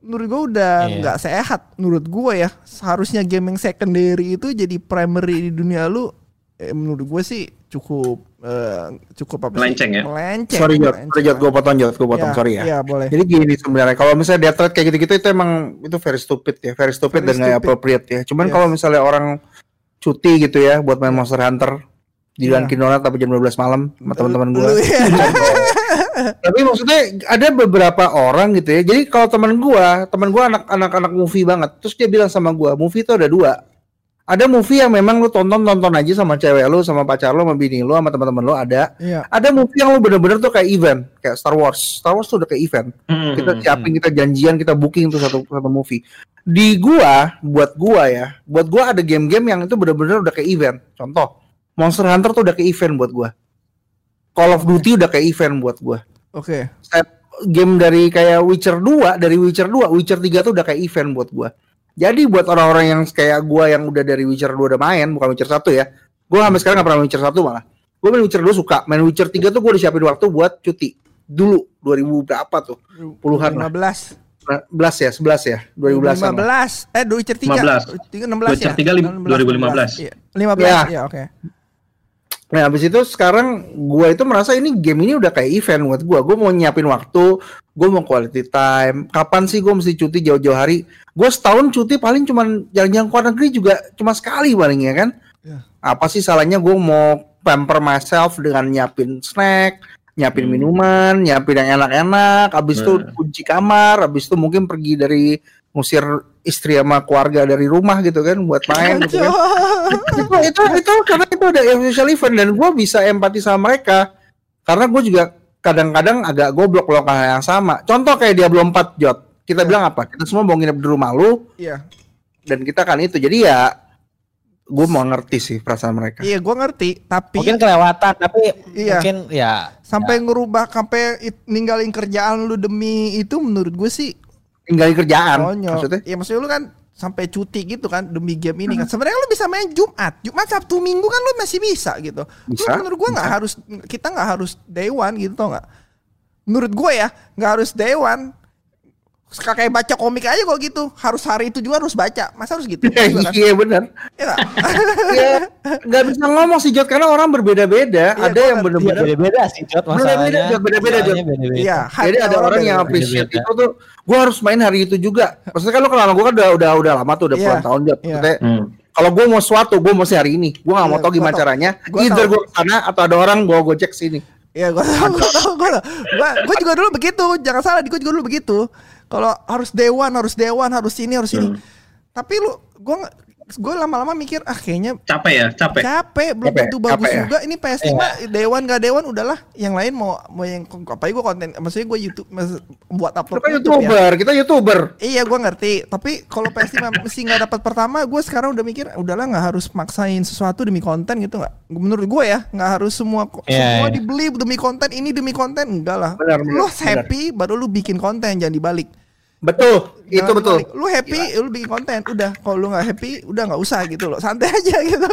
Menurut gua udah Iya. nggak sehat. Menurut gua ya seharusnya game yang secondary itu jadi primary di dunia lu. Eh, menurut gua sih cukup eh, cukup apa sih? Melenceng ya? Melenceng. Sorry melenceng sorry Jot, gue potong Jot, gue potong, Ya, sorry ya. Iya boleh. Jadi gini sebenarnya, kalau misalnya dia thread kayak gitu-gitu itu emang itu very stupid ya, very stupid Very dan nggak appropriate ya. Cuman Yes. kalau misalnya orang cuti gitu ya buat main Monster Hunter di Iya. Dunkin Donut tapi jam 12 malam sama teman-teman gue. Ya. Tapi maksudnya ada beberapa orang gitu ya. Jadi kalau teman gua, teman gua anak-anak anak movie banget. Terus dia bilang sama gua, movie itu ada dua. Ada movie yang memang lu tonton tonton aja sama cewek lu, sama pacar lu, sama bini lu, sama teman-teman lu ada. Iya. Ada movie yang lu bener-bener tuh kayak event, kayak Star Wars. Star Wars tuh udah kayak event. Hmm, Kita siapin, kita janjian, kita booking tuh satu satu movie. Di gua, buat gua ya, buat gua ada game-game yang itu bener-bener udah kayak event. Contoh, Monster Hunter tuh udah kayak event buat gua. Call of Duty udah kayak event buat gua Oke. game dari kayak Witcher 2 dari Witcher 2 Witcher 3 tuh udah kayak event buat gua jadi buat orang-orang yang kayak gua yang udah dari Witcher 2 udah main bukan Witcher 1 ya gua sampai sekarang gak pernah main Witcher 1 malah gua main Witcher 2 suka main Witcher 3 tuh gua udah siapin waktu buat cuti dulu 2000 berapa tuh Puluhan lah. 15. 11 ya 11 ya 2010 an lah. 15. Eh, Witcher 3. 15. 16 Witcher ya. 3 lim- 2015. Iya. 15 Ya. ya, oke. Nah, habis itu sekarang gua itu merasa ini game ini udah kayak event buat gua. Gua mau nyiapin waktu, gua mau quality time. Kapan sih gua mesti cuti jauh-jauh hari? Gua setahun cuti paling cuman jalan-jalan ke luar negeri juga cuma sekali paling ya kan. Ya. Apa sih salahnya gua mau pamper myself dengan nyiapin snack, nyiapin Hmm. minuman, nyiapin yang enak-enak, habis itu Hmm. kunci kamar, habis itu mungkin pergi dari ngusir istri sama keluarga dari rumah gitu kan buat main gitu kan itu, itu itu karena itu ada official event dan gue bisa empati sama mereka Karena gue juga kadang-kadang agak goblok loh hal yang sama. Contoh kayak Diablo 4 Jot. Kita Iya. bilang apa? Kita semua mau nginep di rumah lu Iya. dan kita kan itu. Jadi ya gue mau ngerti sih perasaan mereka. Iya, gua ngerti, tapi Mungkin kelewatan tapi Iya. mungkin ya sampai ngerubah sampai it- ninggalin kerjaan lu demi itu menurut gue sih Tinggalin kerjaan. konyol. Maksudnya? Iya, maksudnya lu kan sampai cuti gitu kan demi game ini kan. Sebenarnya lu bisa main Jumat, Jumat Sabtu Minggu kan lu masih bisa gitu. Lu Bisa, menurut gua nggak harus kita nggak harus day one gitu tau nggak? Menurut gue ya nggak harus day one. Kayak baca komik aja kok gitu. Harus hari itu juga harus baca. Masa harus gitu? Iya kan? Iya bener. Iya nggak? Iya, nggak bisa ngomong sih Jot karena orang berbeda-beda. Iya, ada yang ngerti. ya bener-bener beda-beda sih Jot Beda-beda, masalahnya. Jot, beda-beda, Jot. Masalahnya beda-beda. Iya, Jadi ada orang yang appreciate itu tuh, gue harus main hari itu juga. Maksudnya kan lo kenal gue kan udah udah udah lama tuh, udah Iya, puluhan tahun Jot. iya. Maksudnya, Hmm. kalau gue mau sesuatu, gue mesti hari ini. Gue gak mau Iya, tau gimana gua tau. caranya. Gua Either gue ke sana atau ada orang bawa gojek sini. Iya, gue tau, gue tau, gue tau. Gua, gua juga dulu begitu. Jangan salah, gue juga dulu begitu. Kalau harus dewan, harus dewan, harus ini, harus ini. Tapi lu, gue gue lama-lama mikir, ah kayaknya Capek ya, capek. capek, belum Capek, tentu bagus capek ya? juga. Ini PS5 dewan gak dewan udahlah. Yang lain mau mau yang apa gue konten, maksudnya gue YouTube mas- buat Lu upload kan YouTube ya. youtuber, kita youtuber. Iya gue ngerti, tapi kalau PS5 mesti nggak dapat pertama, gue sekarang udah mikir udahlah nggak harus maksain sesuatu demi konten gitu nggak? Menurut gue ya nggak harus semua Iya, semua iya. dibeli demi konten ini demi konten enggak lah. Benar, benar, lu benar. happy baru lu bikin konten jangan dibalik. Betul, itu Jangan betul. dibalik. Lu happy lu bikin konten udah. Kalau lu nggak happy udah nggak usah gitu loh. Santai aja gitu.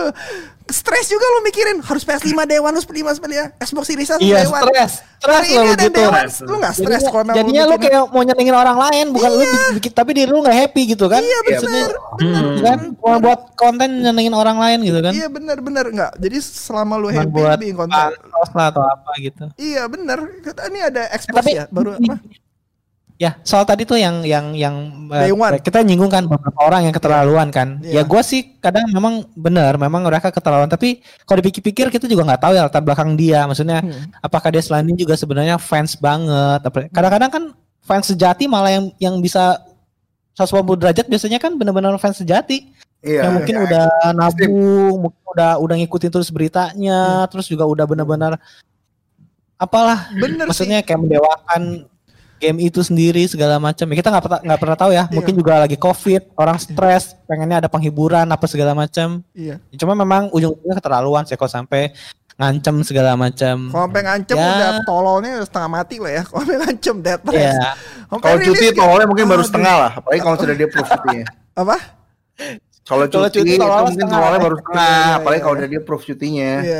Stres juga lu mikirin harus PS5 dewan harus beli mas beli ya. Xbox Series S Iya, dewan. stres. Stres ada gitu. dewan, lu nggak stres kalau memang jadinya lu bikin- kayak mau nyenengin orang lain, bukan lu bikin, tapi diri lu nggak happy gitu kan? Iya benar. Hmm. Kan cuma buat konten nyenengin orang lain gitu kan? Iya benar benar nggak. Jadi selama lu happy buat lu bikin konten. lah atau apa gitu. Iya benar. Ini ada Eh, Xbox ya baru apa? Ya, soal tadi tuh yang yang yang one. kita nyinggung kan beberapa orang yang keterlaluan kan. Iya. Ya gue sih kadang memang benar, memang mereka keterlaluan. Tapi kalau dipikir-pikir kita juga nggak tahu ya latar belakang dia. Maksudnya Hmm. apakah dia selain ini juga sebenarnya fans banget? Kadang-kadang kan fans sejati malah yang yang bisa 180 derajat biasanya kan benar-benar fans sejati. Iya. yang mungkin iya. udah nabung, mungkin udah udah ngikutin terus beritanya, terus juga udah benar-benar apalah Bener maksudnya kayak mendewakan game itu sendiri segala macam. Ya, kita nggak pernah nggak pernah tahu ya. Iya. Mungkin juga lagi covid, orang stres, pengennya ada penghiburan apa segala macam. Iya. Cuma memang ujung-ujungnya keterlaluan sih kalau sampai ngancem segala macam. Kalau sampai ngancem Ya. udah tololnya udah setengah mati lah ya. Kalau sampai ngancem dead press. Iya. Sampai Kalau cuti kayak- tololnya mungkin baru Aduh. setengah lah, apalagi kalau sudah dia proof cutinya. Apa? Kalau cuti, cuti itu tololnya mungkin tololnya baru setengah, Iya, iya, apalagi iya. kalau udah dia proof cutinya. Iya.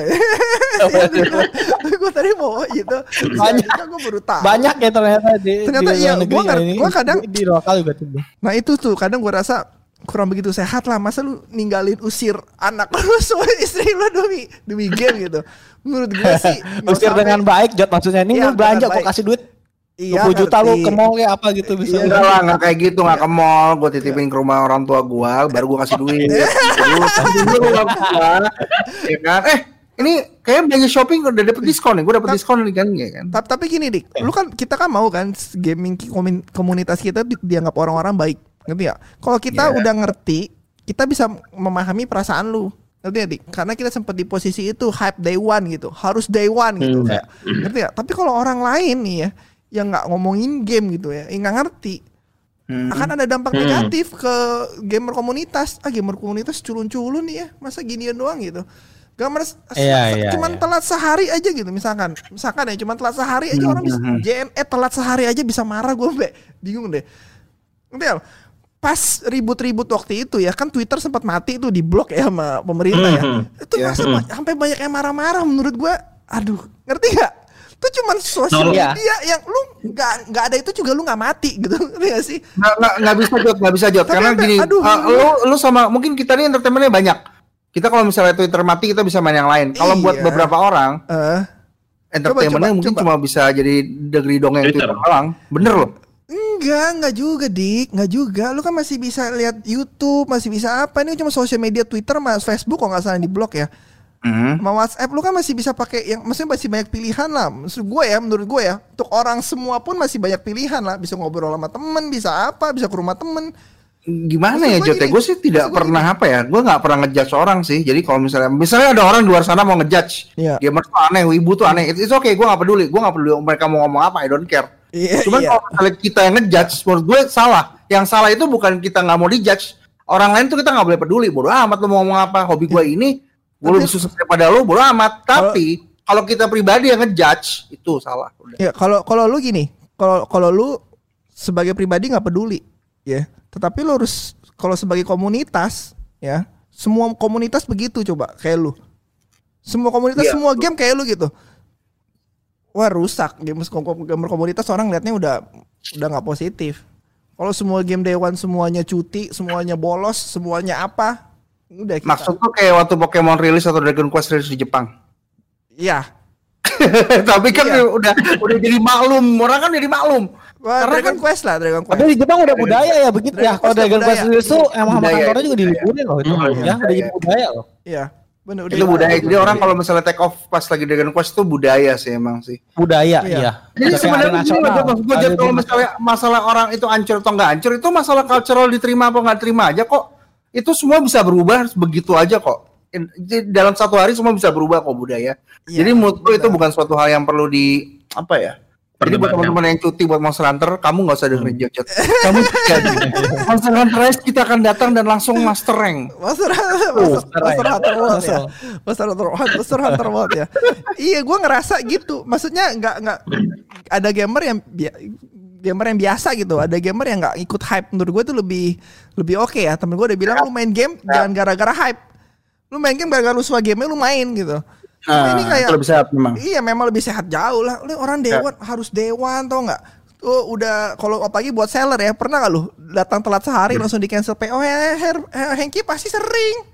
Gue tadi mau gitu. Banyak. Gue baru tahu. Banyak ya ternyata di Ternyata di iya, gua ini. gua kadang- di, lokal juga tuh. Nah itu tuh kadang gue rasa kurang begitu sehat lah masa lu ninggalin usir anak lu sama istri lu demi demi game gitu menurut gue sih Usir sampai- dengan baik Jot maksudnya ini Iya, lu belanja kok kasih duit iya, 20 juta lu ke mall ya apa gitu bisa. Iya. Enggak lah, enggak kayak gitu, enggak ke mall. Gue titipin ke rumah orang tua gua, baru gua kasih duit. Dulu. Ya kan? Eh, ini kayak belanja shopping udah dapet diskon nih. Gua dapet diskon nih kan, ya kan? Ta- tapi gini dik, lu kan kita kan mau kan gaming komunitas kita di- dianggap orang-orang baik, ngerti ya? Kalau kita Iya. udah ngerti, kita bisa memahami perasaan lu, ngerti ya dik? Karena kita sempat di posisi itu hype day one gitu, harus day one gitu, Hmm. kayak, ngerti ya? Tapi kalau orang lain nih ya, yang nggak ngomongin game gitu ya, yang nggak ngerti, Hmm. akan ada dampak Hmm. negatif ke gamer komunitas. Ah gamer komunitas culun-culun nih ya, masa ginian doang gitu. Se- Iya, se- iya, cuman iya. telat sehari aja gitu misalkan. Misalkan ya cuman telat sehari aja Hmm, orang bisa hmm. JNE telat sehari aja bisa marah gue be. Bingung deh. Ngerti? Pas ribut-ribut waktu itu ya kan Twitter sempat mati tuh di blok ya sama pemerintah ya. Mhm. Itu Ya. masih ba- sampai banyak yang marah-marah menurut gue. Aduh, ngerti gak? Itu cuman sosial media yang lu nggak nggak ada itu juga lu nggak mati gitu, ngerti gak sih? Nggak, nggak, bisa jod, nggak bisa jod. Tapi Karena gini, aduh, uh, lu, lu sama mungkin kita ini entertainmentnya banyak. Kita kalau misalnya Twitter mati, kita bisa main yang lain. Kalau buat Iya. beberapa orang, Eh, entertainmentnya mungkin coba. cuma bisa jadi degri dongeng Twitter. Twitter doang. Bener loh. Enggak, enggak juga, Dik. Enggak juga. Lu kan masih bisa lihat YouTube, masih bisa apa? Ini cuma sosial media Twitter sama Facebook kok nggak salah di blok ya. Hmm. Sama WhatsApp lu kan masih bisa pakai yang maksudnya masih banyak pilihan lah. Maksud gue ya, menurut gue ya, untuk orang semua pun masih banyak pilihan lah. Bisa ngobrol sama temen, bisa apa, bisa ke rumah temen. Gimana Maksud ya gua Jot? Ya gue sih tidak pernah apa ya gue nggak pernah ngejudge orang sih. Jadi kalau misalnya misalnya ada orang di luar sana mau ngejudge Iya. gamer tuh aneh wibu tuh aneh. Itu oke gue nggak peduli gue nggak peduli mereka mau ngomong apa I don't care. Iya, cuman iya. kalau misalnya kita yang ngejudge menurut gue salah. Yang salah itu bukan kita nggak mau dijudge. Orang lain tuh kita nggak boleh peduli bodo amat lu mau ngomong apa. Hobi gue ini gue lebih susah daripada lu bodo amat. Tapi kalau kita pribadi yang ngejudge itu salah. Udah. Ya kalau kalau lu gini, kalau kalau lu sebagai pribadi nggak peduli, ya. Tetapi lu harus kalau sebagai komunitas, ya, semua komunitas begitu coba kayak lu. Semua komunitas, Iya. semua game kayak lu gitu. Wah rusak game gamer komunitas orang liatnya udah udah nggak positif. Kalau semua game dewan semuanya cuti, semuanya bolos, semuanya apa? Udah kita. maksud tuh kayak waktu Pokemon rilis atau Dragon Quest rilis di Jepang Iya. tapi kan Iya. udah udah jadi maklum orang kan jadi maklum Wah, Karena Dragon kan- Quest lah, Dragon Quest. Tapi di Jepang udah budaya ya begitu ya. Kalau Quest Dragon Quest itu emang sama Budaya, kantornya juga budaya. diliburin loh itu. Hmm, Ya udah jadi budaya loh. Iya. Bener, udah itu budaya jadi orang kalau misalnya take off pas lagi Dragon Quest itu budaya sih emang sih Budaya Iya. iya. jadi sebenarnya gini loh, maksud gue kalau misalnya masalah orang itu hancur atau nggak hancur itu masalah cultural diterima apa nggak terima aja kok itu semua bisa berubah begitu aja kok dalam satu hari semua bisa berubah kok budaya Iya, jadi menurut gue itu benar. bukan suatu hal yang perlu di apa ya jadi buat teman-teman yang cuti buat Monster Hunter, kamu nggak usah dengerin. Jod. Hmm. Kamu cuti aja. Monster Hunter Rise kita akan datang dan langsung master rank. Master Master Master Master Hunter World ya. Master. Hunter World, Master Hunter World ya. Iya, gue ngerasa gitu. Maksudnya nggak nggak ada gamer yang gamer yang biasa gitu. Ada gamer yang nggak ikut hype. Menurut gue itu lebih lebih oke ya. Temen gue udah bilang lu main game jangan gara-gara hype. Lu main game gara-gara lu suka game lu main gitu. Nah, ini kayak lebih sehat memang. Iya memang lebih sehat jauh lah. Lu orang dewan harus dewan tau nggak? Tuh udah kalau apalagi buat seller ya pernah nggak lu datang telat sehari langsung di cancel PO? Her- Hengki pasti sering,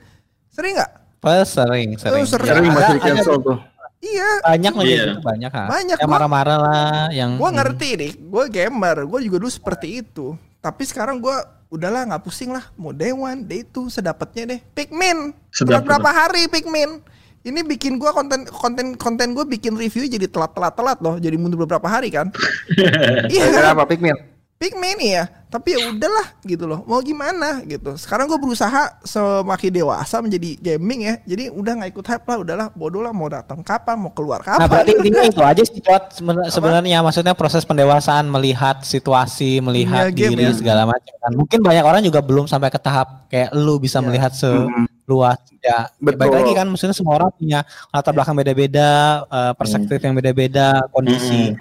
sering nggak? Pas sering sering. Oh, sering. Sering Ada- masih di ada cancel tuh. Iya, Banyak lagi Iya. gitu, banyak kan. Banyak, Yang marah-marah lah yang gue ngerti nih. Gue gamer, gue juga dulu seperti itu. Tapi sekarang gue udahlah nggak pusing lah. Mau dewan, day itu sedapatnya deh. Pikmin, Sedap, berapa hari Pikmin? Ini bikin gue konten konten konten gue bikin review jadi telat-telat telat loh. Jadi mundur beberapa hari kan? iya kan? Gara-gara apa Pikmin? Pikmin ya, tapi ya udahlah gitu loh. Mau gimana gitu. Sekarang gue berusaha semakin dewasa menjadi gaming ya. Jadi udah nggak ikut hype lah, udahlah bodoh lah mau datang kapan, mau keluar Nah kapan. berarti intinya itu aja sih Cot Seben- sebenarnya maksudnya proses pendewasaan melihat situasi melihat game diri ya. segala macam kan mungkin banyak orang juga belum sampai ke tahap kayak lu bisa Iya. melihat Hmm. seluas ya Betul. baik lagi kan maksudnya semua orang punya latar belakang beda-beda eh, perspektif yang beda-beda kondisi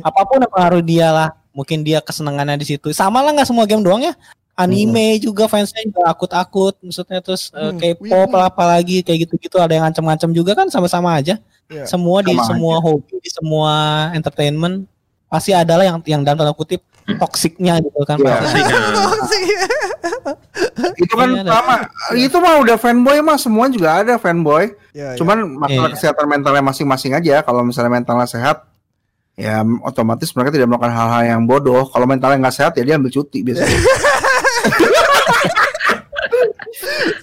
apa pun yang pengaruh dia lah mungkin dia kesenangannya di situ sama lah nggak semua game doang ya anime juga fansnya juga akut-akut maksudnya terus eh, Hmm, K-pop wibu. lah apalagi kayak gitu-gitu ada yang ngancem-ngancem juga kan sama-sama aja Iya. semua di Sama semua hobi di semua entertainment pasti adalah yang yang dalam tanda kutip toksiknya gitu kan Iya. pasti. Itu kan Iya, sama. Itu mah udah fanboy mah semua juga ada fanboy. Ya, ya. Cuman masalah Iya. kesehatan mentalnya masing-masing aja. Kalau misalnya mentalnya sehat, ya otomatis mereka tidak melakukan hal-hal yang bodoh. Kalau mentalnya nggak sehat ya dia ambil cuti biasanya.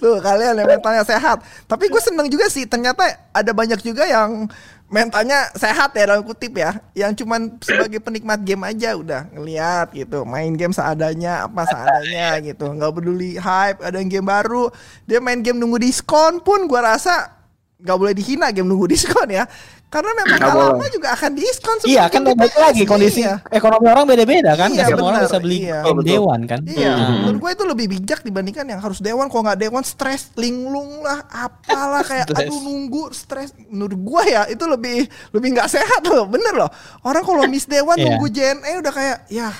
Tuh kalian yang mentalnya sehat. Tapi gue seneng juga sih. Ternyata ada banyak juga yang mentalnya sehat ya dalam kutip ya. Yang cuman sebagai penikmat game aja udah ngeliat gitu. Main game seadanya apa seadanya gitu. Nggak peduli hype. Ada yang game baru. Dia main game nunggu diskon pun gue rasa nggak boleh dihina game nunggu diskon ya. Karena memang gak boleh. lama juga akan diskon. iya seperti kan balik lagi kondisi Iya. ekonomi orang beda-beda kan Iya, nggak semua orang benar. bisa beli Iya. Betul. dewan kan Iya, Hmm. menurut gue itu lebih bijak dibandingkan yang harus dewan. Kalau nggak dewan stres, linglung lah, apalah kayak aduh nunggu stres. Menurut gue ya itu lebih lebih nggak sehat loh, bener loh. Orang kalau miss dewan Iya. nunggu JNE udah kayak ya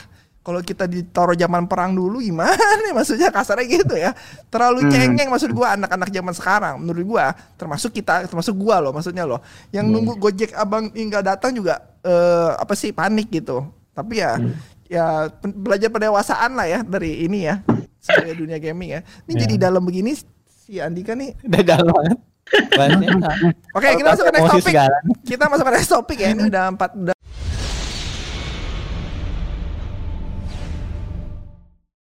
kalau kita ditaruh zaman perang dulu gimana nih maksudnya kasarnya gitu ya. Terlalu Hmm. cengeng maksud gue anak-anak zaman sekarang. Menurut gue termasuk kita termasuk gue loh maksudnya loh. Yang nunggu Gojek abang nggak datang juga eh, apa sih panik gitu. Tapi ya ya pen- belajar pendewasaan lah ya dari ini ya sebagai dunia gaming ya. Ini Ya. jadi dalam begini si Andika nih. udah dalam banget. Oke kita masuk ke next segala. Kita masuk ke next topik ya. Ini udah empat udah